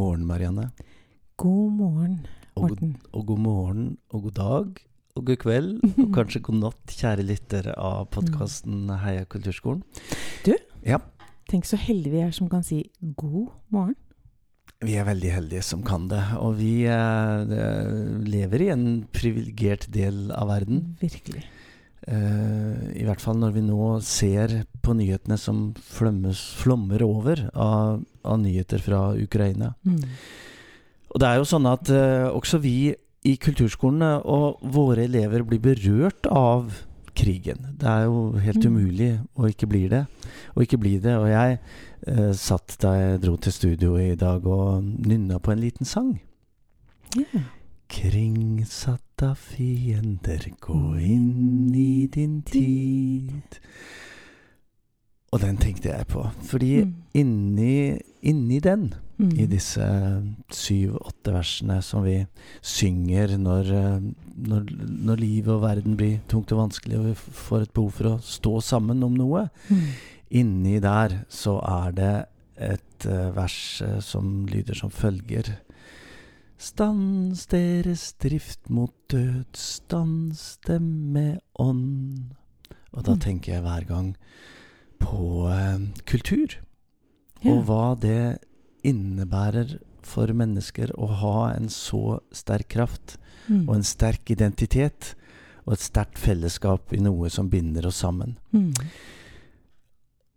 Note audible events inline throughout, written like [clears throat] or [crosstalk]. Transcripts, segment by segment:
God morgen, Marianne. God morgen, Morten. og god morgen og god dag og god kveld, [laughs] og kanskje god natt, kjære lyttere av podkasten Heia kulturskolen. Du? Ja. Tenk så heldige vi er som kan si god morgen. Vi er veldig heldige som kan det, og vi eh, lever i en privilegert del av verden. Virkelig. Eh, I hvert fall når vi nå ser på nyhetene som flommes, flommer over av, av nyheter fra Ukraina. Mm. Og det er jo sånn at eh, også vi i kulturskolene og våre elever blir berørt av krigen. Det er jo helt Mm. umulig å ikke bli det. Og ikke bli det. Og jeg eh, satt da jeg dro til studio i dag og nynna på en liten sang. Ja. Av fiender, gå inn i din tid. Og den tenkte jeg på. Fordi Mm. inni, inni den Mm. i disse syv-åtte versene som vi synger når, når, når livet og verden blir tungt og vanskelig, og vi får et behov for å stå sammen om noe. Mm. Inni der så er det et eh, vers eh, som lyder som følger. Stans deres drift mot død, stans dem med ånd. Og da Mm. tenker jeg hver gang på eh, kultur. Ja. Og hva det innebærer for mennesker å ha en så sterk kraft Mm. og en sterk identitet og et sterkt fellesskap i noe som binder oss sammen. Mm.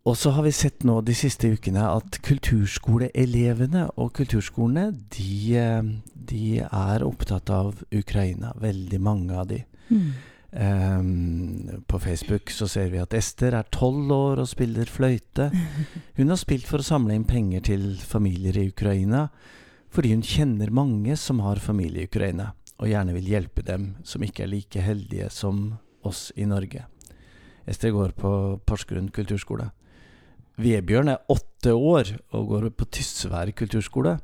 Og så har vi sett nå de siste ukene at kulturskoleelevene og kulturskolene, de, eh, de er opptatt av Ukraina. Veldig mange av de. Mm. Um, på Facebook så ser vi at Ester er tolv år og spiller fløyte. [laughs] Hun har spilt for å samle inn penger til familier i Ukraina, fordi hun kjenner mange som har familie i Ukraina, og gjerne vil hjelpe dem som ikke er like heldige som oss i Norge. Ester går på Porsgrunn kulturskole. Vebjørn er åtte år og går på Tysvær kulturskole.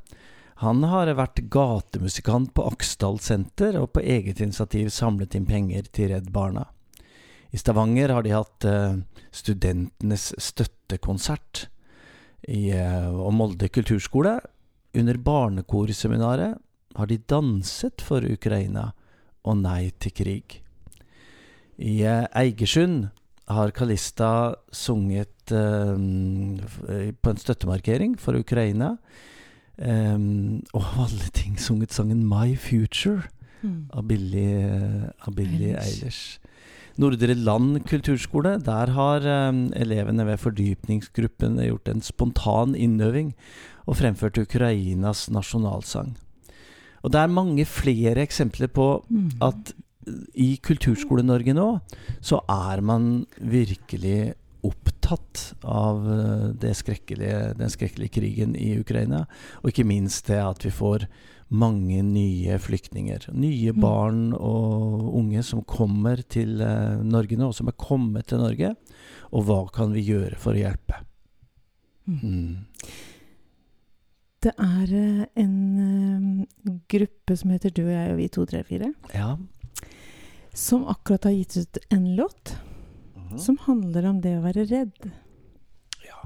Han har vært gatemusikant på Aksdal senter og på eget initiativ samlet inn penger til Redd Barna. I Stavanger har de hatt eh, studentenes støttekonsert. I, eh, og Molde kulturskole, under barnekorseminaret, har de danset for Ukraina og nei til krig. I eh, Eigersund har Kalista sunget eh, på en støttemarkering for Ukraina. Um, og av alle ting sunget sangen My Future Mm. av Billie, av Billie Eilish. Eilish. Nordre Land kulturskole, der har um, elevene ved fordypningsgruppen gjort en spontan innøving og fremført Ukrainas nasjonalsang. Og det er mange flere eksempler på Mm. at i Kulturskole-Norge nå, så er man virkelig opptatt av eh, det skrekkelige, den skrekkelige krigen i Ukraina. Og ikke minst det at vi får mange nye flyktninger. Nye Mm. barn og unge som kommer til eh, Norge nå, og som er kommet til Norge. Og hva kan vi gjøre for å hjelpe? Mm. Mm. Det er eh, en gruppe som heter Du og jeg og vi 234, Ja. Som akkurat har gitt ut en låt som handler om det å være redd. ja.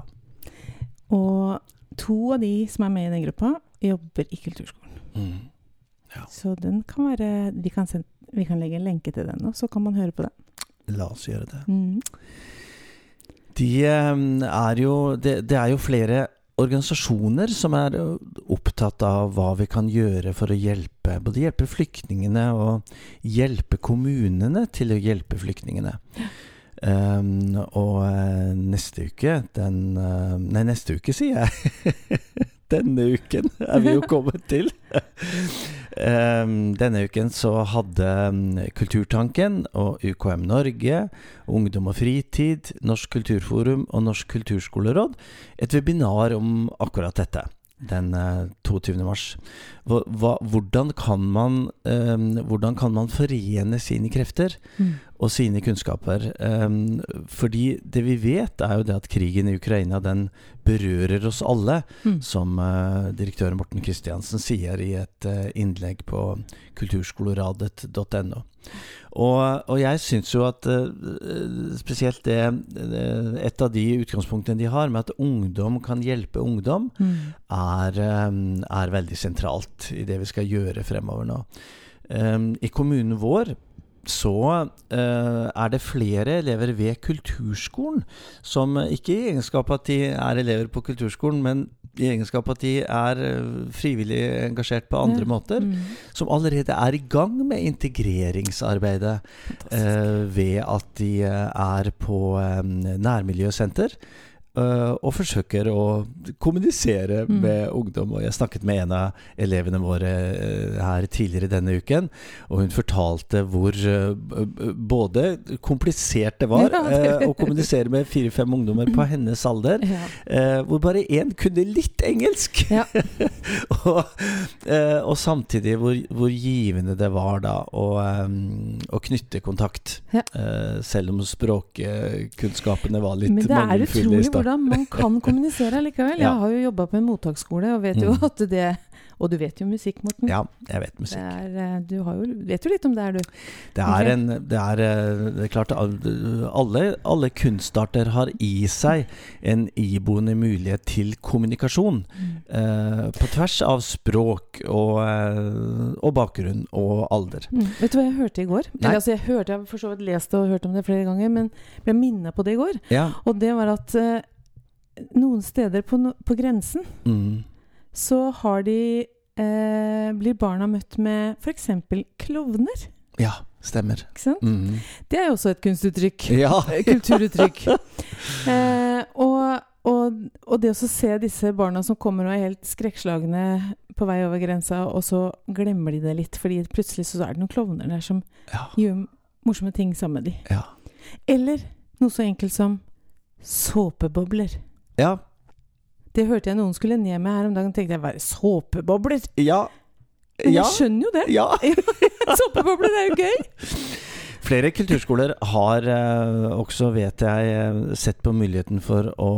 Og to av de som er med i den gruppa, jobber i kulturskolen. Mm. Så den kan være Vi kan, sende, vi kan legge en lenke til den og så kan man høre på den. La oss gjøre det. Mm. De eh, er jo det, det er jo flere organisasjoner som er eh, opptatt av hva vi kan gjøre for å hjelpe Både hjelpe flyktningene og hjelpe kommunene til å hjelpe flyktningene. Um, og eh, neste uke den eh, Nei, neste uke, sier jeg. [laughs] Denne uken er vi jo kommet til. Um, denne uken så hadde um, Kulturtanken og UKM Norge, Ungdom og Fritid, Norsk Kulturforum og Norsk Kulturskoleråd et webinar om akkurat dette. Den eh, 22. mars. Hva, hvordan, kan man, um, hvordan kan man forene sine krefter Mm. og sine kunnskaper. Um, fordi det vi vet, er jo det at krigen i Ukraina den berører oss alle, Mm. som uh, direktør Morten Kristiansen sier i et uh, innlegg på kulturskoleradet.no. Og, og jeg syns jo at uh, spesielt det uh, Et av de utgangspunktene de har med at ungdom kan hjelpe ungdom, Mm. er, um, er veldig sentralt i det vi skal gjøre fremover nå. Um, I kommunen vår så uh, er det flere elever ved kulturskolen som ikke i egenskap av at de er elever på kulturskolen, men i egenskap av at de er frivillig engasjert på andre måter, mm. som allerede er i gang med integreringsarbeidet eh, ved at de er på eh, nærmiljøsenter. Uh, og forsøker å kommunisere mm. med ungdom. Og jeg snakket med en av elevene våre uh, her tidligere denne uken, og hun fortalte hvor uh, både komplisert det var ja, å kommunisere med fire-fem ungdommer på hennes alder, ja. hvor bare én kunne litt engelsk! Ja. [laughs] og, og, samtidig hvor, hvor, givende det var da å, å knytte kontakt, selv om språkkunnskapene var litt mangelfulle i starten hvordan man kan [laughs] kommunisere likevel. Jeg har jo jobba på en mottaksskole og vet jo mm. at det og du vet jo musikk, Morten. Ja, jeg vet musikk. Er, eh, du jo, vet jo litt om det her, du. Det er, en, det er, eh, det er klart alle, alle, kunstarter har i seg en iboende mulighet til kommunikasjon. Mm. Eh, på tvers av språk og, eh, og bakgrunn og alder. Mm. Vet du hva jeg hørte i går? Eller, altså, jeg hørte, jeg har for så vidt lest og hørt om det flere ganger, men ble minna på det i går. Ja. Og det var at noen steder på, no, på grensen mm så har de eh, blir barna møtt med f.eks. klovner. Ja, stemmer. Ikke sant? Mm. Det er jo også et kunstuttrykk. Ja. Kulturuttrykk. [laughs] eh, og, og, og, det å se disse barna som kommer og er helt skrekkslagne på vei over grensa, og så glemmer de det litt, fordi plutselig så er det noen klovner der som ja. gjør morsomme ting sammen med dem. Ja. Eller noe så enkelt som såpebobler. Ja, det hørte jeg noen skulle ned med her om dagen. tenkte jeg bare såpebobler! Ja. Men jeg skjønner jo det. Ja. [laughs] såpebobler er jo gøy! Flere kulturskoler har eh, også, vet jeg, eh, sett på muligheten for å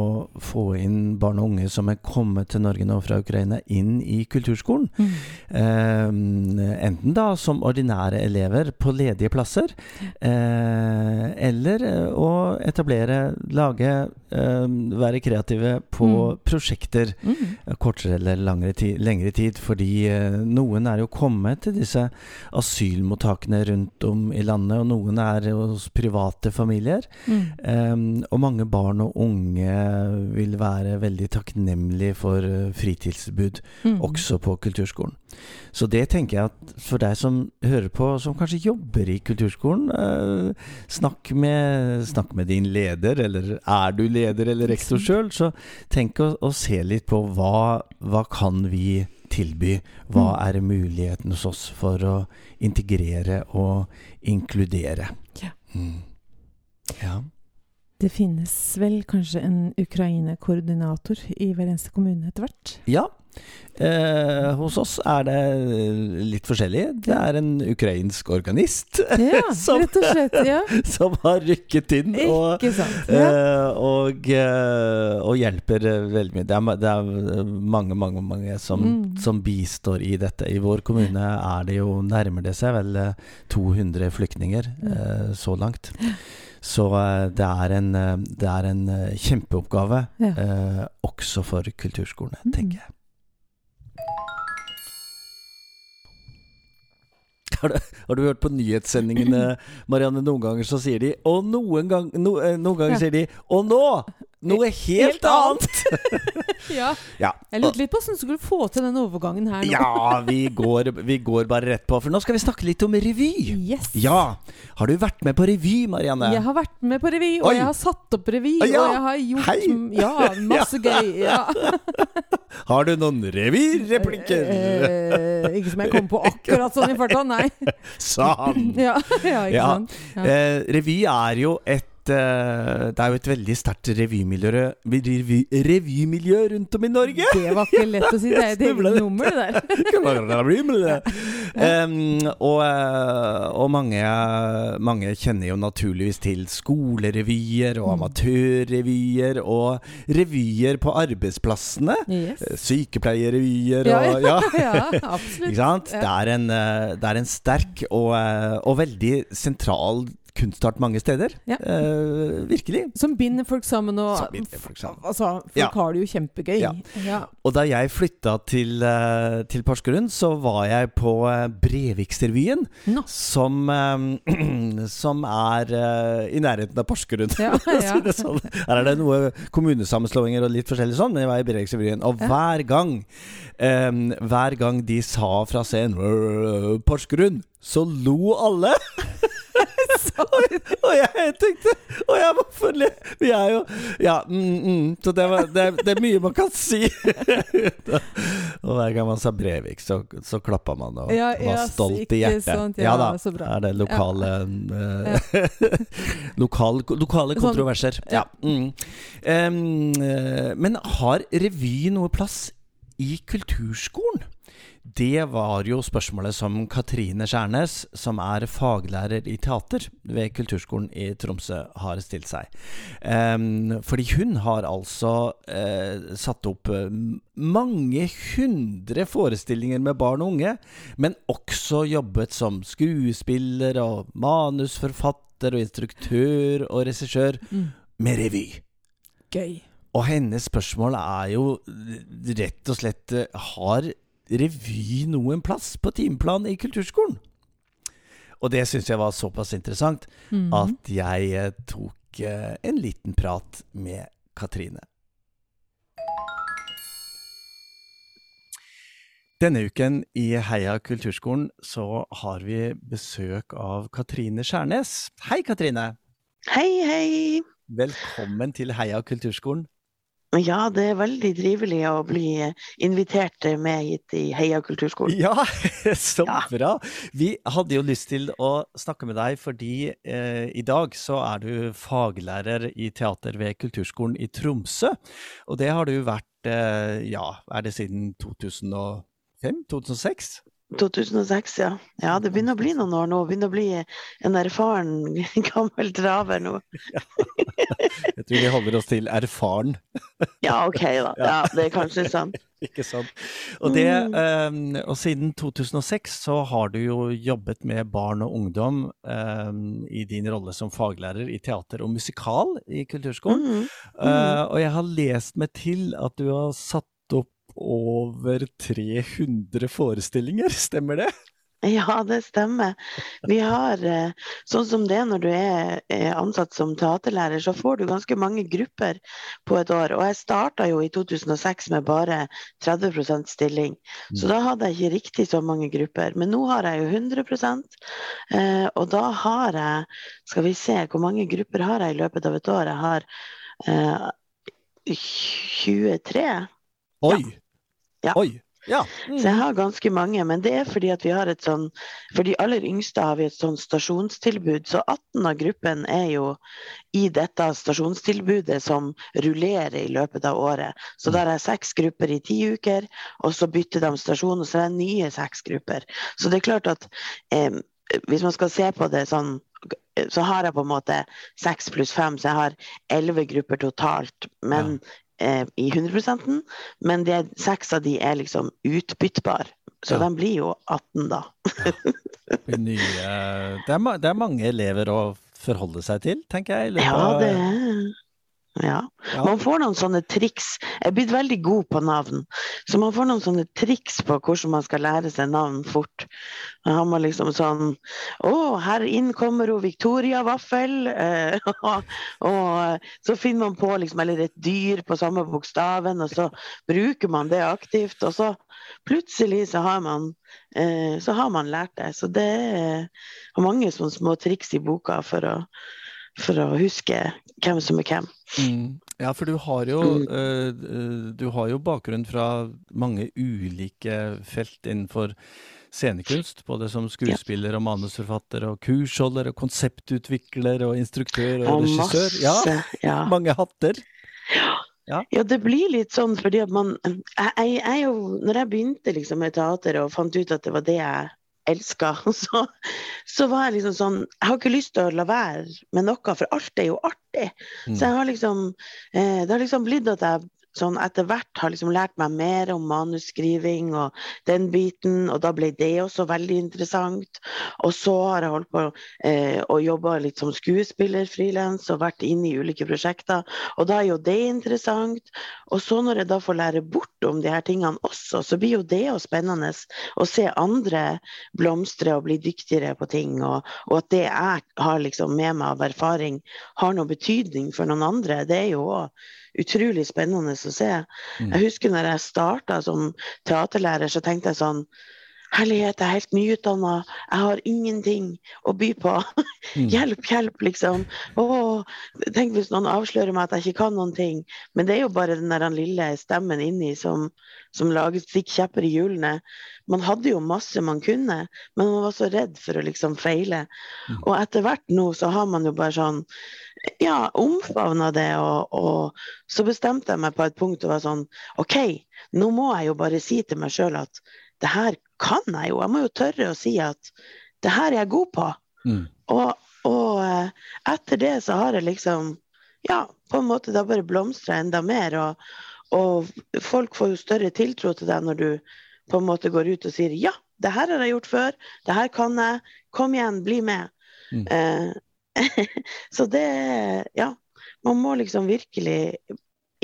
få inn barn og unge som er kommet til Norge nå fra Ukraina, inn i kulturskolen. Mm. Eh, enten da som ordinære elever på ledige plasser, eh, eller å etablere, lage, være kreative på mm. prosjekter. Mm. Kortere eller tid, lengre tid. Fordi noen er jo kommet til disse asylmottakene rundt om i landet. og noen er hos private familier. Mm. Um, og mange barn og unge vil være veldig takknemlige for fritidstilbud, mm. også på kulturskolen. Så det tenker jeg at for deg som hører på, som kanskje jobber i kulturskolen, uh, snakk, med, snakk, med, din leder, eller er du leder eller rektor sjøl, så tenk å, å, se litt på hva, hva kan vi tilby? Hva mm. er muligheten hos oss for å integrere og inkludere? Ja. Mm. ja. Det finnes vel kanskje en Ukraina-koordinator i hver eneste kommune etter hvert? Ja, Eh, hos oss er det litt forskjellig. Det er en ukrainsk organist ja, [laughs] som, slett, ja. [laughs] som har rykket inn og, sant, ja. eh, og, eh, og, hjelper veldig mye. Det er, det er mange, mange, mange som, mm. som, bistår i dette. I vår kommune er det jo nærmer det seg vel 200 flyktninger eh, så langt. Så eh, det er en, det er en kjempeoppgave, også for kulturskolene, mm. tenker jeg. [laughs] Har du, har du, hørt på nyhetssendingene, Marianne? Noen ganger så sier de Og noen, gang, no, eh, noen ganger ja. sier de Og nå! Noe helt, helt annet! [laughs] ja. [laughs] ja. Jeg lurte litt på hvordan du skulle få til den overgangen her nå. ja, vi går, vi går, bare rett på. For nå skal vi snakke litt om revy. Yes. Ja. Har du vært med på revy, Marianne? Jeg har vært med på revy, og Oi. jeg har satt opp revy. Ja. Og jeg har gjort Hei. Ja, masse [laughs] gøy. Ja. har du noen revyreplikker? Eh, eh, ikke som jeg kom på akkurat sånn i farta, nei. Sann! ja, ja, ikke sant. Eh, revy er jo et uh, det er jo et veldig sterkt revymiljø, revy, revymiljø rundt om i Norge. Det var ikke lett å [laughs] si. Det er et eget nummer, det der. [laughs] um, og, eh, og mange, mange, kjenner jo naturligvis til skolerevyer og mm. amatørrevyer og revyer på arbeidsplassene. Yes. Eh, sykepleierrevyer og Ja, [laughs] ja. absolutt. Ikke sant? Det er en, det er en sterk og, og veldig sentral kunstart mange steder. Ja. Eh, virkelig. Som binder folk sammen. Og, folk sammen. Altså, folk ja. har det jo kjempegøy. Ja. Og da jeg flytta til, uh, til Porsgrunn, så var jeg på uh, Breviksrevyen, no. som, uh, [clears throat] som er i nærheten av Porsgrunn. [laughs] sånn. Her er det noe kommunesammenslåinger og litt forskjellig sånn, men jeg var i Breviksrevyen. Og hver gang, um, hver gang de sa fra scenen Porsgrunn, så lo alle. [laughs] [laughs] og jeg tenkte Og jeg var for Vi er jo Ja, mm, mm, så det, var, det, det, er mye man kan si. [laughs] og hver gang man sa Brevik, så, så klappa man og ja, var stolt i hjertet. Sånt, ja, ja, da. Så bra. Er det lokale ja. uh, [laughs] lokal, Lokale sånn- kontroverser. Ja. Mm. Um, men har revy noe plass i kulturskolen? Det var jo spørsmålet som Katrine Skjærnes, som er faglærer i teater ved Kulturskolen i Tromsø, har stilt seg. Um, fordi hun har altså uh, satt opp uh, mange hundre forestillinger med barn og unge, men også jobbet som skuespiller og manusforfatter og instruktør og regissør mm. med revy. Gøy. Og hennes spørsmål er jo rett og slett eh, Har revy noen plass på timeplan i kulturskolen? Og det syns jeg var såpass interessant mm. at jeg eh, tok eh, en liten prat med Katrine. Denne uken i Heia kulturskolen så har vi besøk av Katrine Skjærnes. Hei, Katrine. Hei, hei. Velkommen til Heia kulturskolen. Ja, det er veldig trivelig å bli invitert med hit i Heia kulturskolen. Ja, [laughs] så bra! Vi hadde jo lyst til å snakke med deg fordi eh, i dag så er du faglærer i teater ved Kulturskolen i Tromsø. Og det har du vært, eh, ja, er det siden 2005? 2006? 2006, ja. Ja, det begynner å bli noen år nå. Begynner å bli en erfaren [laughs] gammel traver nå. Ja. Jeg tror vi holder oss til erfaren. Ja, ok da. Ja, det er kanskje sant. [laughs] Ikke sant. Og, det, um, og, siden 2006 så har du jo jobbet med barn og ungdom um, i din rolle som faglærer i teater og musikal i kulturskolen. Mm. Mm. Uh, og jeg har lest meg til at du har satt over 300 forestillinger, [laughs] stemmer det? Ja, det stemmer. Vi har, eh, sånn som det når du er ansatt som teaterlærer, så får du ganske mange grupper på et år. Og jeg starta jo i 2006 med bare 30% stilling, så mm. da hadde jeg ikke riktig så mange grupper. Men nå har jeg jo 100 eh, og da har jeg Skal vi se, hvor mange grupper har jeg i løpet av et år? Jeg har eh, 23. Oi! Ja. Ja. Oi. Ja. Mm. Så jeg har ganske mange, men det er fordi at vi har et sånn For de aller yngste har vi et sånn stasjonstilbud, så 18 av gruppen er jo i dette stasjonstilbudet som rullerer i løpet av året. Så der er seks grupper i ti uker, og så bytter de stasjon, og så er det nye seks grupper. Så det er klart at eh, hvis man skal se på det sånn så har jeg på en måte seks pluss fem, så jeg har elleve grupper totalt. Men ja eh, i 100% men det, seks av de er liksom utbyttbare. Så ja. de blir jo 18 da. ja. det, nye, det, er, det, er, mange elever å forholde seg til, tenker jeg. Ja, det er ja. ja. Man får noen sånne triks. Jeg er blitt veldig god på navn. Så man får noen sånne triks på hvordan man skal lære seg navn fort. Da har man liksom sånn Å, her inn kommer hun Victoria Vaffel. [laughs] Eh, og, så finner man på liksom, eller et dyr på samme bokstaven, og så bruker man det aktivt. Og så plutselig så har man, eh, så har man lært det. Så det er mange sånne små triks i boka for å for å huske hvem som er hvem. Mm. Ja, for du har, jo, mm. uh, du har jo bakgrunn fra mange ulike felt innenfor scenekunst. Både som skuespiller og manusforfatter og kursholder og konseptutvikler og instruktør og, og regissør. Ja, ja, Mange hatter. Ja. Ja. det blir litt sånn fordi at man jeg, jeg, jo, Når jeg begynte liksom med teater og fant ut at det var det jeg elska, [laughs] så, så, var jeg liksom sånn Jeg har ikke lyst til å la være med noe, for alt er jo artig. Mm. Så jeg har liksom eh, Det har liksom blitt at jeg sånn etter hvert har liksom lært meg mer om manusskriving og den biten, og da ble det også veldig interessant. Og så har jeg holdt på eh, og jobba litt som skuespiller frilans og vært inne i ulike prosjekter, og da er jo det interessant. Og så når jeg da får lære bort om de her tingene også, så blir jo det jo spennende å se andre blomstre og bli dyktigere på ting, og, og at det jeg har liksom med meg av erfaring, har noe betydning for noen andre. Det er jo òg utrolig spennende å se. Mm. Jeg husker når jeg starta som teaterlærer, så tenkte jeg sånn Herlighet, jeg er helt nyutdanna, jeg har ingenting å by på. Mm. [laughs] hjelp, hjelp, liksom. Åh, tenk hvis noen avslører meg at jeg ikke kan noen ting. Men det er jo bare den der lille stemmen inni som, som lager stikk kjepper i hjulene. Man hadde jo masse man kunne, men man var så redd for å liksom feile. Mm. Og etter hvert nå så har man jo bare sånn ja, omfavna det. Og, og, så bestemte jeg meg på et punkt og var sånn OK, nå må jeg jo bare si til meg sjøl at det her kan jeg jo. Jeg må jo tørre å si at det her er jeg god på. Mm. Og, og, eh, etter det så har jeg liksom Ja, på en måte da bare blomstra enda mer. Og, og, folk får jo større tiltro til deg når du på en måte går ut og sier ja, det her har jeg gjort før, det her kan jeg, kom igjen, bli med. Mm. Eh, [laughs] så det Ja. Man må liksom virkelig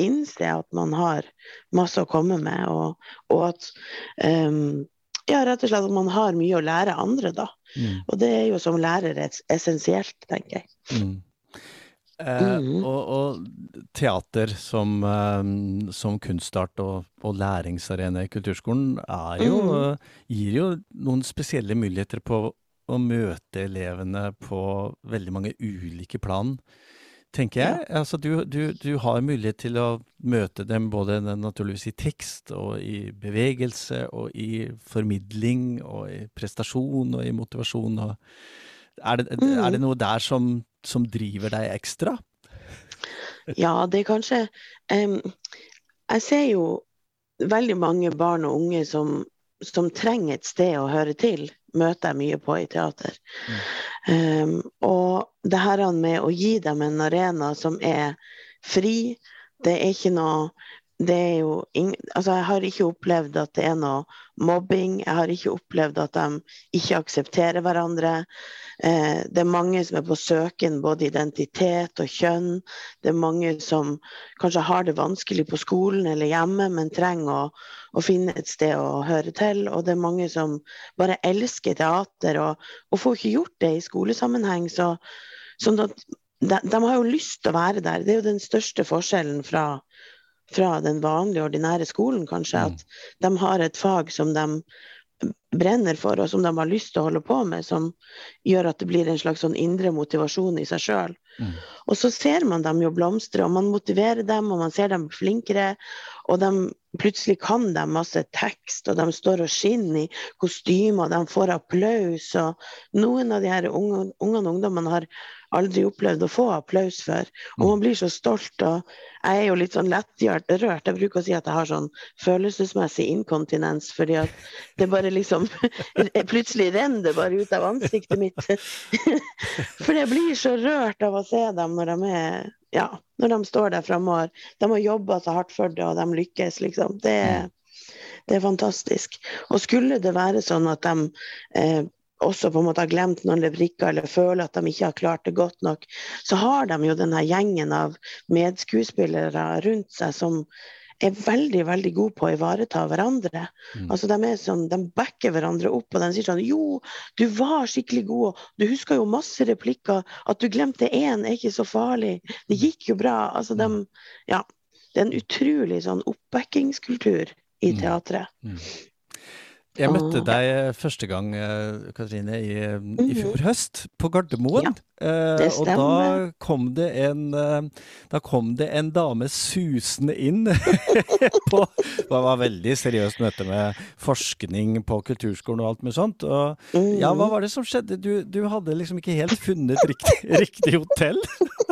innse at man har masse å komme med, og, og at um, ja, rett og slett at man har mye å lære andre, da. Mm. Og det er jo som lærer essensielt, tenker jeg. Mm. Eh, mm. og, og, teater som, um, som kunstart og, og, læringsarena i kulturskolen jo, mm. gir jo noen spesielle muligheter på å møte elevene på veldig mange ulike plan, tenker jeg. Altså, du, du, du, har mulighet til å møte dem både naturligvis i tekst og i bevegelse og i formidling og i prestasjon og i motivasjon. Og er, det, mm. er det noe der som, som, driver deg ekstra? [laughs] Ja, det er kanskje um, Jeg ser jo veldig mange barn og unge som, som trenger et sted å høre til møter jeg mye på i teater. Mm. Um, og det her med å gi dem en arena som er fri, det er ikke noe det er jo ing, altså Jeg har ikke opplevd at det er noe mobbing. Jeg har ikke opplevd at de ikke aksepterer hverandre. Eh, det er mange som er på søken både identitet og kjønn. Det er mange som kanskje har det vanskelig på skolen eller hjemme, men trenger å, å finne et sted å høre til. Og det er mange som bare elsker teater og, og får ikke gjort det i skolesammenheng. Så, sånn at de, de har jo lyst til å være der. Det er jo den største forskjellen fra fra den vanlige, ordinære skolen, kanskje. Mm. At de har et fag som de brenner for, og som de har lyst til å holde på med, som gjør at det blir en slags sånn indre motivasjon i seg sjøl. Mm. Og så ser man dem jo blomstre, og man motiverer dem, og man ser dem flinkere. Og de, plutselig kan de masse tekst, og de står og skinner i kostymer, og de får applaus. Og noen av de her ungene og ungdommene har aldri opplevd å få applaus før. Og man blir så stolt. og Jeg er jo litt sånn lettrørt. Jeg bruker å si at jeg har sånn følelsesmessig inkontinens, fordi at det bare liksom [laughs] Plutselig renner bare ut av ansiktet mitt. [laughs] For jeg blir så rørt av å se dem når de er ja, når de står der framme. De har jobba så hardt for det, og de lykkes, liksom. Det, det, er fantastisk. Og skulle det være sånn at de eh, også på en måte har glemt noen leverikker, eller føler at de ikke har klart det godt nok, så har de jo denne gjengen av medskuespillere rundt seg som er veldig veldig gode på å ivareta hverandre. Mm. Altså De sånn, de backer hverandre opp, og de sier sånn Jo, du var skikkelig god, du husker jo masse replikker. At du glemte én, er ikke så farlig. Det gikk jo bra. Altså, de, mm. ja, det er en utrolig sånn oppbackingskultur i mm. teatret. Mm. Jeg møtte deg første gang, eh, Katrine, i, i mhm. fjor høst, på Gardermoen. Ja, eh, det stemmer. Og da kom det en, eh, da kom det en dame susende inn [laughs] på Det var et veldig seriøst møte med forskning på kulturskolen og alt med sånt. Og ja, hva mhm. var det som skjedde? Du, du hadde liksom ikke helt funnet riktig, [laughs] riktig hotell?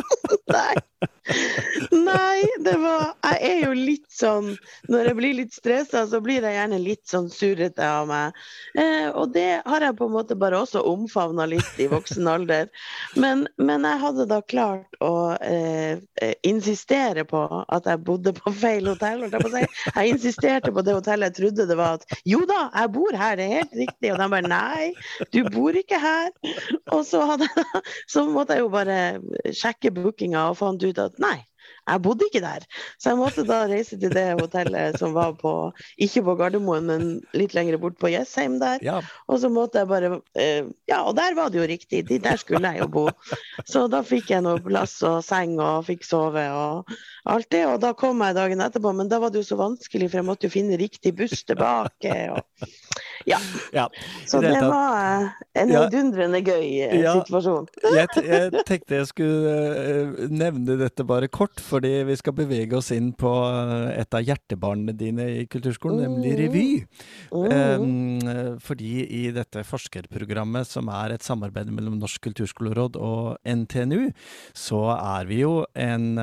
[laughs] Nei. [laughs] Nei, det var Jeg er jo litt sånn Når jeg blir litt stressa, så blir jeg gjerne litt sånn surrete av meg. Eh, og det har jeg på en måte bare også omfavna litt i voksen [laughs] alder. Men, men, jeg hadde da klart å eh, eh insistere på at jeg bodde på feil hotell. Jeg, jeg insisterte på det hotellet jeg trodde det var at jo da, jeg bor her, det er helt riktig. Og de bare nei, du bor ikke her. Og så, hadde, så måtte jeg jo bare sjekke bookinga og fant ut at nei, jeg bodde ikke der. Så jeg måtte da reise til det hotellet som var på ikke på Gardermoen, men litt lenger bort på Jessheim der. Ja. Og så måtte jeg bare eh, Ja, og der var det jo riktig. Der skulle jeg jo bo. Så da fikk jeg noe plass og seng og fikk sove og alt det. Og da kom jeg dagen etterpå, men da var det jo så vanskelig, for jeg måtte jo finne riktig buss tilbake. Og, ja. ja. Så det, det var eh, en heidundrende gøy eh, ja. situasjon. jeg, jeg, tenkte jeg skulle uh, nevne dette bare kort, fordi vi skal bevege oss inn på et av hjertebarnene dine i kulturskolen, mm. nemlig revy. Mm. Um, fordi i dette forskerprogrammet, som er et samarbeid mellom Norsk kulturskoleråd og NTNU, så er vi jo en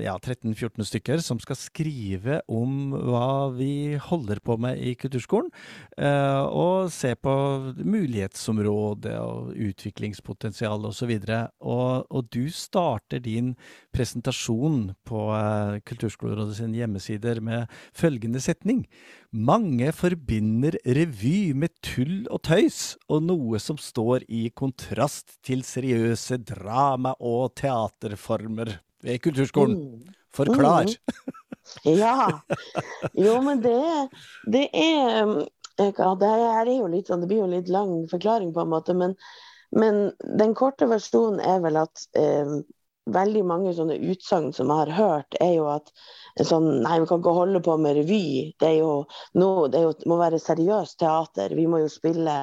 ja, 13-14 stykker som skal skrive om hva vi holder på med i kulturskolen. Uh, og se på mulighetsområdet og utviklingspotensial osv. Og, og, og du starter din presentasjon på uh, Kulturskolerådet sine hjemmesider med følgende setning. Mange forbinder revy med tull og tøys, og noe som står i kontrast til seriøse drama- og teaterformer ved kulturskolen. Mm. Forklar! Mm. Ja. Jo, men det, det er ja, det, sånn, det blir jo litt lang forklaring, på en måte. Men, men den korte versjonen er vel at eh, veldig mange sånne utsagn som jeg har hørt, er jo at sånn Nei, vi kan ikke holde på med revy. Det noe, det, jo, det må være seriøst teater. Vi må jo spille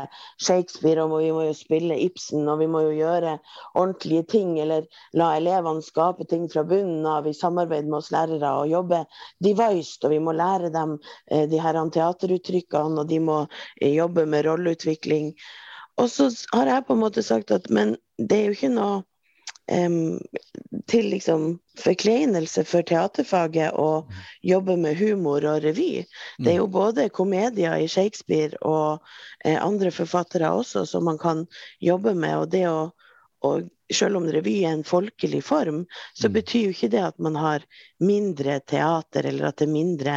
Shakespeare, og vi må jo spille Ibsen, og vi må jo gjøre ordentlige ting. Eller la elevene skape ting fra bunnen av i samarbeid med oss lærere, og jobbe devised. Og vi må lære dem eh, de her teateruttrykkene, og de må eh, jobbe med rolleutvikling. Og så har jeg på en måte sagt at men det er jo ikke noe um, til liksom forkleinelse for teaterfaget å mm. jobbe med humor og revy. Det er jo mm. både komedier i Shakespeare og eh, andre forfattere også som man kan jobbe med. og det å og selv om revy er en folkelig form, så mm. betyr jo ikke det at man har mindre teater, eller at det er mindre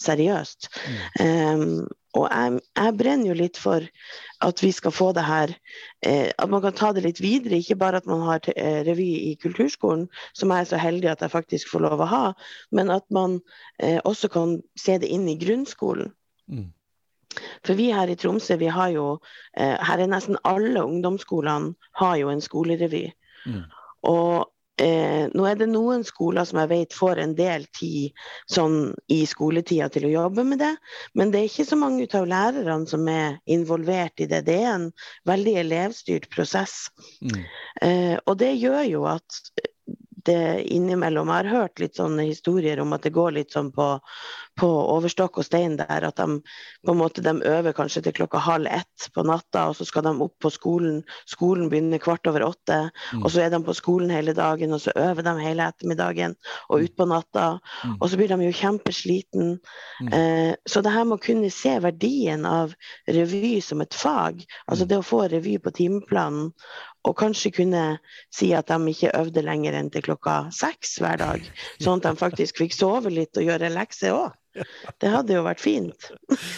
seriøst. Mm. Um, og jeg, jeg, brenner jo litt for at vi skal få det her eh, At man kan ta det litt videre. Ikke bare at man har eh, revy i kulturskolen, som jeg er så heldig at jeg faktisk får lov å ha, men at man eh, også kan se det inn i grunnskolen. Mm. For vi her i Tromsø, vi har jo eh, Her er nesten alle ungdomsskolene har jo en skolerevy. Mm. Og Eh, nå er det noen skoler som jeg vet får en del tid sånn i skoletida til å jobbe med det, men det er ikke så mange av lærerne som er involvert i det. Det er en veldig elevstyrt prosess. Mm. Eh, og det gjør jo at det innimellom. Jeg har hørt litt sånne historier om at det går litt sånn på, på overstokk og stein der. At de på en måte de øver kanskje til klokka halv ett på natta, og så skal de opp på skolen. Skolen begynner kvart over åtte, mm. og så er de på skolen hele dagen, og så øver de hele ettermiddagen og utpå natta. Mm. Og så blir de jo kjempesliten. Mm. Eh, så det her med å kunne se verdien av revy som et fag, altså mm. det å få revy på timeplanen og kanskje kunne si at de ikke øvde lenger enn til klokka seks hver dag. Sånn at de [laughs] faktisk fikk sove litt og gjøre lekser òg. Det hadde jo vært fint.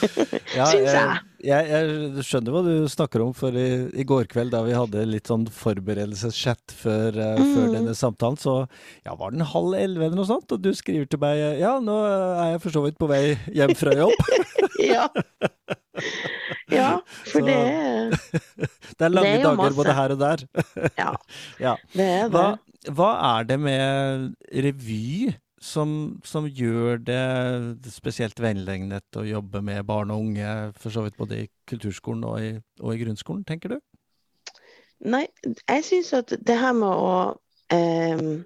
[laughs] ja, Syns jeg. jeg. jeg. skjønner hva du snakker om, for i, i, går kveld da vi hadde litt sånn forberedelseschat før, uh, mm. før, denne samtalen, så ja, var den halv elleve eller noe sånt, og du skriver til meg ja, nå er jeg for så vidt på vei hjem fra jobb. [laughs] ja. ja, for så, det [laughs] Det er lange det er dager masse. både her og der. ja, ja, det er det. Hva, hva er det med revy som, som, gjør det spesielt velegnet å jobbe med barn og unge, for så vidt både i kulturskolen og i, og i grunnskolen, tenker du? Nei, jeg syns at det her med å eh,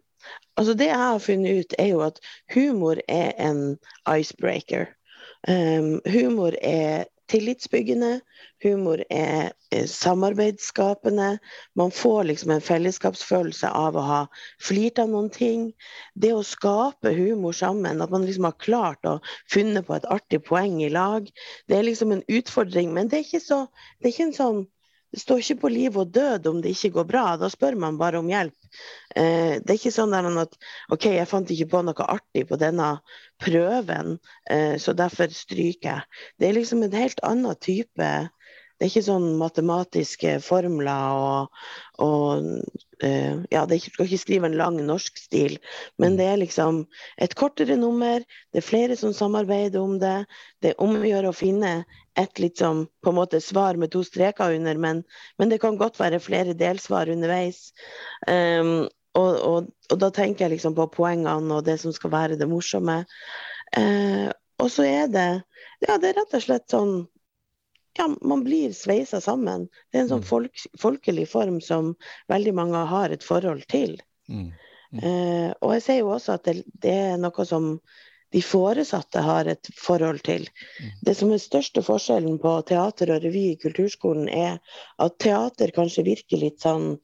Altså, det jeg har funnet ut, er jo at humor er en icebreaker. Um, humor er tillitsbyggende. Humor er samarbeidsskapende. Man får liksom en fellesskapsfølelse av å ha flirt av noen ting. Det å skape humor sammen, at man liksom har klart å funne på et artig poeng i lag, det er liksom en utfordring. Men det er ikke, så, det er ikke en sånn det står ikke på liv og død om det ikke går bra. Da spør man bare om hjelp. Eh, det er ikke sånn at OK, jeg fant ikke på noe artig på denne prøven, eh, så derfor stryker jeg. Det er liksom en helt annen type det er ikke sånn matematiske formler og, og uh, Ja, det skal ikke skrive en lang norsk stil, men mm. det er liksom et kortere nummer. Det er flere som samarbeider om det. Det er om å gjøre å finne et sånn, på en måte svar med to streker under, men, men det kan godt være flere delsvar underveis. Um, og, og, og, da tenker jeg liksom på poengene og det som skal være det morsomme. Uh, og så er det Ja, det er rett og slett sånn ja, man blir sveisa sammen. Det er en sånn mm. folk, folkelig form som veldig mange har et forhold til. Mm. Mm. Uh, og jeg ser jo også at det, det, er noe som de foresatte har et forhold til. Mm. Det som er største forskjellen på teater og revy i kulturskolen, er at teater kanskje virker litt sånn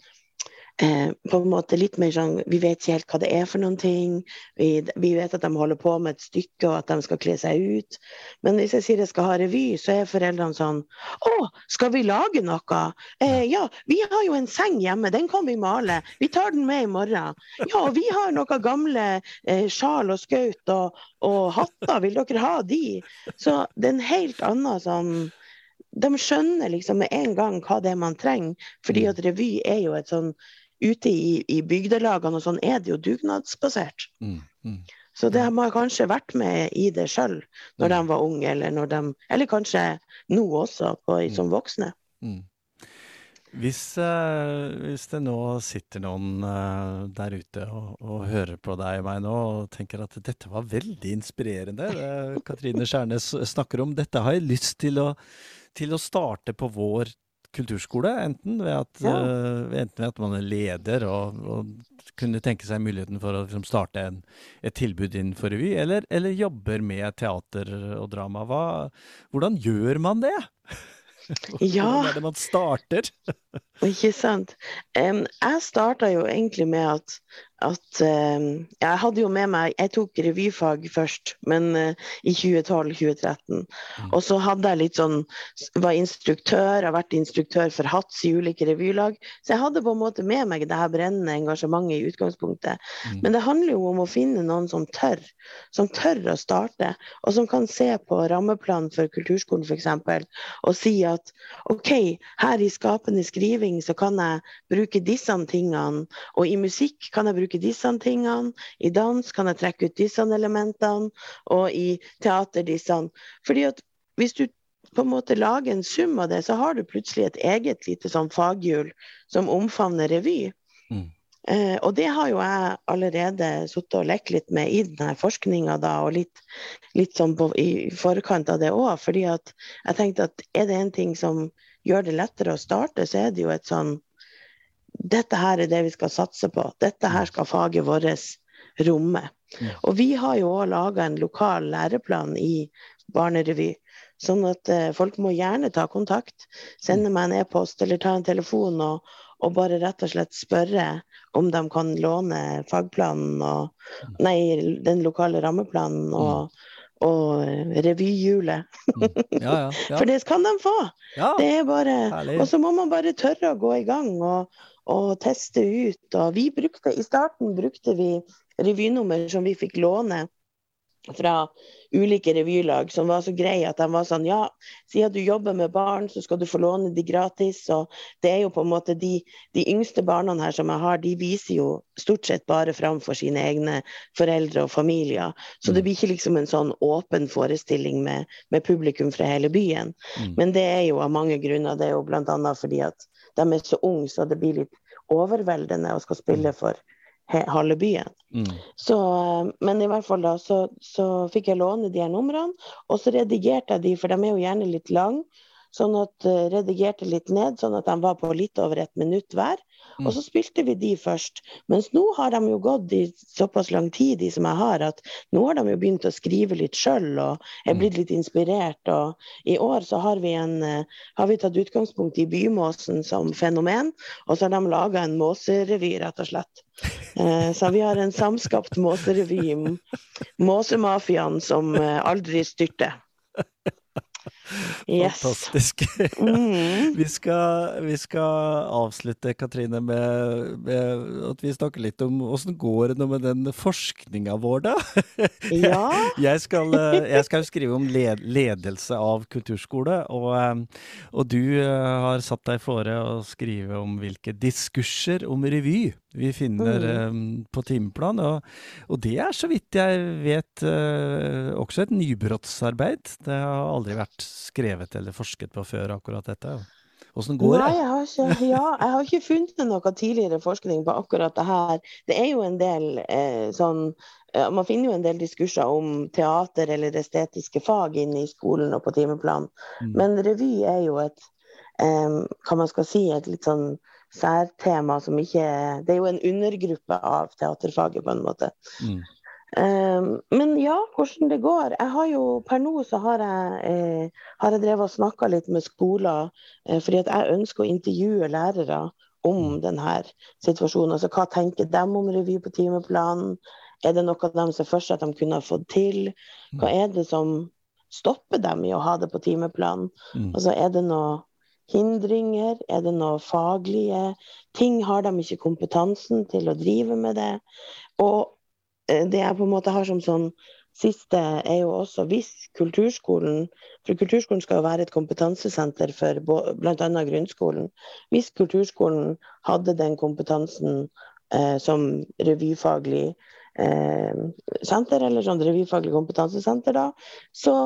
eh, på en måte litt mer sånn Vi vet ikke helt hva det er for noen ting. Vi, vi, vet at de holder på med et stykke, og at de skal kle seg ut. Men hvis jeg sier jeg skal ha revy, så er foreldrene sånn Å, skal vi lage noe? Eh, ja, vi har jo en seng hjemme, den kan vi male. Vi tar den med i morgen. Ja, vi har noen gamle eh, sjal og skaut og, og hatter, vil dere ha de? Så det er en helt annen sånn de skjønner liksom med en gang hva det er man trenger. Fordi mm. at revy er jo et sånn ute i, i bygdelagene og sånn, er det jo dugnadsbasert. Mm, mm. Så det har man kanskje vært med i det sjøl når de var unge, eller, de, eller kanskje nå også, på, mm. som voksne. Mm. Hvis, uh, hvis, det nå sitter noen uh, der ute og, og, hører på deg og meg nå og tenker at dette var veldig inspirerende, det Katrine Skjærnes snakker om, dette har jeg lyst til å, til å starte på vår kulturskole, enten ved at, ja. uh, enten ved at man er leder og, og kunne tenke seg muligheten for å liksom, starte en, et tilbud innenfor revy, eller, eller, jobber med teater og drama. Hva, hvordan gjør man det? [laughs] Ja. Hvordan er det man starter? [laughs] Ikke sant. Um, jeg starta jo egentlig med at at uh, Jeg hadde jo med meg Jeg tok revyfag først, men uh, i 2012-2013. Mm. Og så hadde jeg litt sånn Var instruktør, har vært instruktør for Hats i ulike revylag. Så jeg hadde på en måte med meg det her brennende engasjementet i utgangspunktet. Mm. Men det handler jo om å finne noen som tør. Som tør å starte, og som kan se på rammeplanen for kulturskolen f.eks. og si at OK, her i skapende skriving så kan jeg bruke disse tingene, og i musikk kan jeg bruke bruke disse tingene. I dans kan jeg trekke ut disse elementene, og i teater disse. Fordi at hvis du på en måte lager en sum av det, så har du plutselig et eget lite sånn faghjul som omfavner revy. Mm. Eh, og det har jo jeg allerede sittet og lekt litt med i denne forskninga, og litt, litt sånn på, i forkant av det òg. Fordi at jeg tenkte at er det en ting som gjør det lettere å starte, så er det jo et sånn dette her er det vi skal satse på. Dette her skal faget vårt romme. Og vi har jo òg laga en lokal læreplan i barnerevy. Sånn at eh, folk må gjerne ta kontakt. Sende meg en e-post eller ta en telefon og, og, bare rett og slett spørre om de kan låne fagplanen og Nei, den lokale rammeplanen og, og revyhjulet. Mm. Ja, ja, ja. [laughs] For det kan de få! Det er bare Og så må man bare tørre å gå i gang. og og teste ut. Og vi brukte, I starten brukte vi revynummer som vi fikk låne fra ulike revylag, som var så greie at de var sånn Ja, siden du jobber med barn, så skal du få låne de gratis. Og det er jo på en måte de, de yngste barna her som jeg har, de viser jo stort sett bare fram for sine egne foreldre og familier. Så det mm. blir ikke liksom en sånn åpen forestilling med, med publikum fra hele byen. Mm. Men det er jo av mange grunner. Det er jo bl.a. fordi at de er så unge, så det blir litt overveldende å skal spille mm. for halve byen. Mm. Så, men i hvert fall da, så, så, fikk jeg låne de her numrene, og så redigerte jeg de, for de er jo gjerne litt lange. Sånn at uh, redigerte litt ned, sånn at de var på litt over et minutt hver. Mm. Og så spilte vi de først. Mens nå har de jo gått i såpass lang tid, de som jeg har, at nå har de jo begynt å skrive litt sjøl og er blitt litt inspirert. Og i år så har vi, en, uh, har vi tatt utgangspunkt i bymåsen som fenomen, og så har de laga en måserevy, rett og slett. Uh, så vi har en samskapt måserevy, Måsemafiaen som aldri Yes. Fantastisk. Mm. [laughs] vi, skal, vi, skal, avslutte, Katrine, med, med, at vi snakker litt om åssen går det med den forskninga vår, da? [laughs] ja. jeg, skal, jeg skal skrive om led, ledelse av kulturskole, og, og du eh, har satt deg fore å skrive om hvilke diskurser om revy vi finner mm. um, på timeplan. Og, og, det er, så vidt jeg vet, uh, også et nybrottsarbeid. Det har aldri vært skrevet eller forsket på før, akkurat dette. Åssen går det? Nei, jeg har, ikke, ja, jeg har ikke funnet noe tidligere forskning på akkurat det her. Det er jo en del eh, sånn eh, Man finner jo en del diskurser om teater eller estetiske fag inne i skolen og på timeplanen. Mm. Men revy er jo et um, hva man skal si, et litt sånn særtema som ikke Det er jo en undergruppe av teaterfaget, på en måte. Mm. Um, men ja, hvordan det går. Jeg har jo, Per nå så har jeg, eh, har jeg drevet og snakka litt med skoler, eh, fordi at jeg ønsker å intervjue lærere om mm. denne situasjonen. Altså hva tenker de om revy på timeplanen? Er det noe de ser for seg at de kunne ha fått til? Hva mm. er det som stopper dem i å ha det på timeplanen? Mm. Altså er det noe hindringer? Er det noe faglige ting? Har de ikke kompetansen til å drive med det? Og det jeg på en måte har som sånn siste, er jo også hvis kulturskolen For kulturskolen skal jo være et kompetansesenter for bl.a. grunnskolen. Hvis kulturskolen hadde den kompetansen eh, som revyfaglig eh, senter, eller sånn revyfaglig kompetansesenter, da, så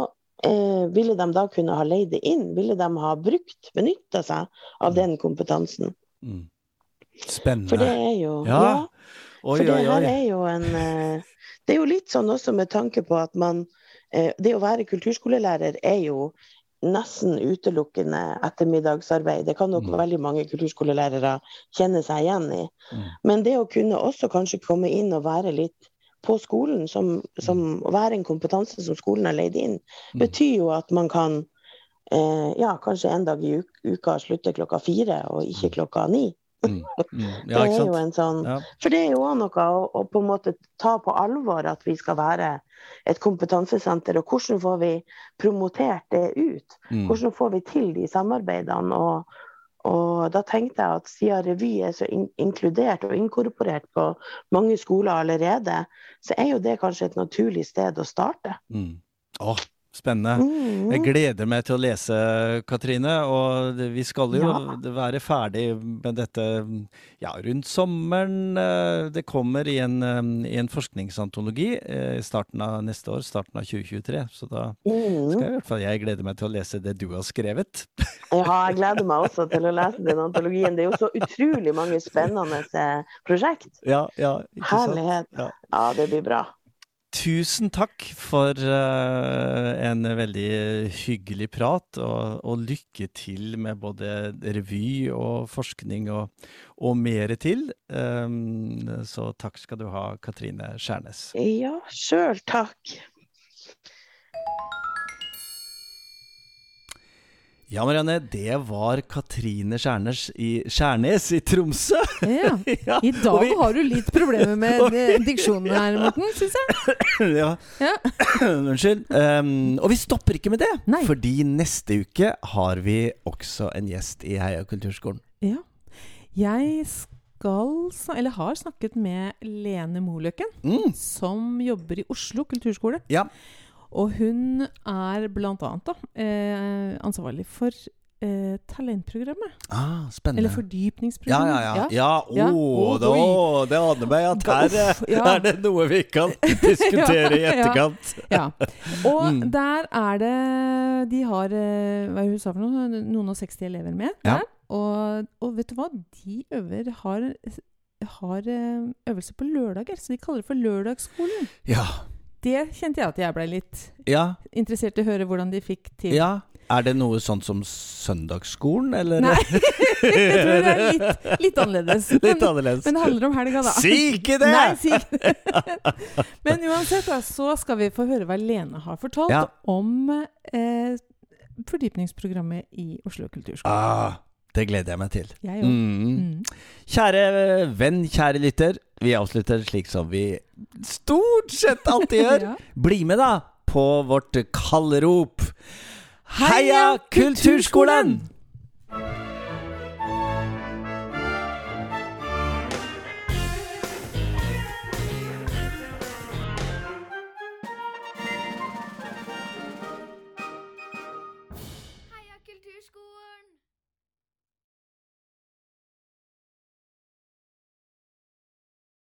eh, ville de da kunne ha leid det inn? Ville de ha brukt, benytta seg av mm. den kompetansen? Mm. Spennende. For det er jo Ja. ja oi, for det her er jo en eh, Det er jo litt sånn også med tanke på at man eh, Det å være kulturskolelærer er jo nesten utelukkende ettermiddagsarbeid. Det kan nok mm. veldig mange kulturskolelærere kjenne seg igjen i. Mm. Men det å kunne også kanskje komme inn og være litt på skolen, som, som, mm. være en kompetanse som skolen har leid inn, mm. betyr jo at man kan eh, ja, kanskje en dag i uka slutte klokka fire, og ikke mm. klokka ni. Mm. Mm. [laughs] Ja, det er jo en sånn, ja. For det er jo òg noe å, å, på en måte ta på alvor at vi skal være et kompetansesenter. Og hvordan får vi promotert det ut? Mm. Hvordan får vi til de samarbeidene? Og, og da tenkte jeg at siden revy er så in inkludert og inkorporert på mange skoler allerede, så er jo det kanskje et naturlig sted å starte. Mm. Åh, Spennende. Mm. Jeg gleder meg til å lese, Katrine. Og vi skal jo ja. være ferdig med dette ja, rundt sommeren. Eh, det kommer i en, eh, i en forskningsantologi eh, i starten av neste år, starten av 2023. Så da mm. skal jeg i hvert fall jeg glede meg til å lese det du har skrevet. Ja, jeg gleder meg også til å lese den antologien. Det er jo så utrolig mange spennende prosjekt. Ja, ja, Herlighet. Ja. ja, det blir bra. Tusen takk for uh, en veldig hyggelig prat, og, og, lykke til med både revy og forskning og, og mer til. Um, så takk skal du ha, Katrine Skjærnes. Ja, sjøl takk. Ja, Marianne, det var Katrine Skjærnes i, Skjærnes i Tromsø. Ja. [laughs] ja. I dag vi... har du litt problemer med [laughs] diksjonen her, Morten, syns jeg. ja. ja. [clears throat] Unnskyld. Um, og vi stopper ikke med det, Nei. fordi neste uke har vi også en gjest i Heia kulturskolen. Ja. Jeg skal, eller har snakket med Lene Moløkken, mm. som jobber i Oslo kulturskole. Ja. Og hun er annet eh, ansvarlig for eh, talentprogrammet. Ah, spennende. Eller fordypningsprogrammet. Ja, ja, ja. ja. ja. Oh, da, det aner meg at her Uff, ja. er det noe vi kan [laughs] diskutere i etterkant. ja. Og [laughs] mm. der er det De har eh, hva hun sa for noe, noen og 60 elever med der. Og, og, vet du hva? De øver har, har eh, øvelse på lørdager, så de kaller det for Lørdagsskolen. Ja det kjente jeg at jeg ble litt ja. interessert i å høre hvordan de fikk til. Ja, Er det noe sånt som søndagsskolen, eller? Nei, [laughs] jeg tror det er litt, litt annerledes. Litt annerledes. men det handler om helga, da. Si ikke det! Nei, si ikke det. [laughs] Men uansett, da, så skal vi få høre hva Lene har fortalt Ja. om eh, fordypningsprogrammet i Oslo kulturskole. Ah, det gleder jeg meg til. Jeg òg. Mm. Mm. Kjære venn, kjære lytter. Vi avslutter slik som vi stort sett alltid [laughs] gjør. Ja. Bli med, da, på vårt kallrop. Heia Kulturskolen!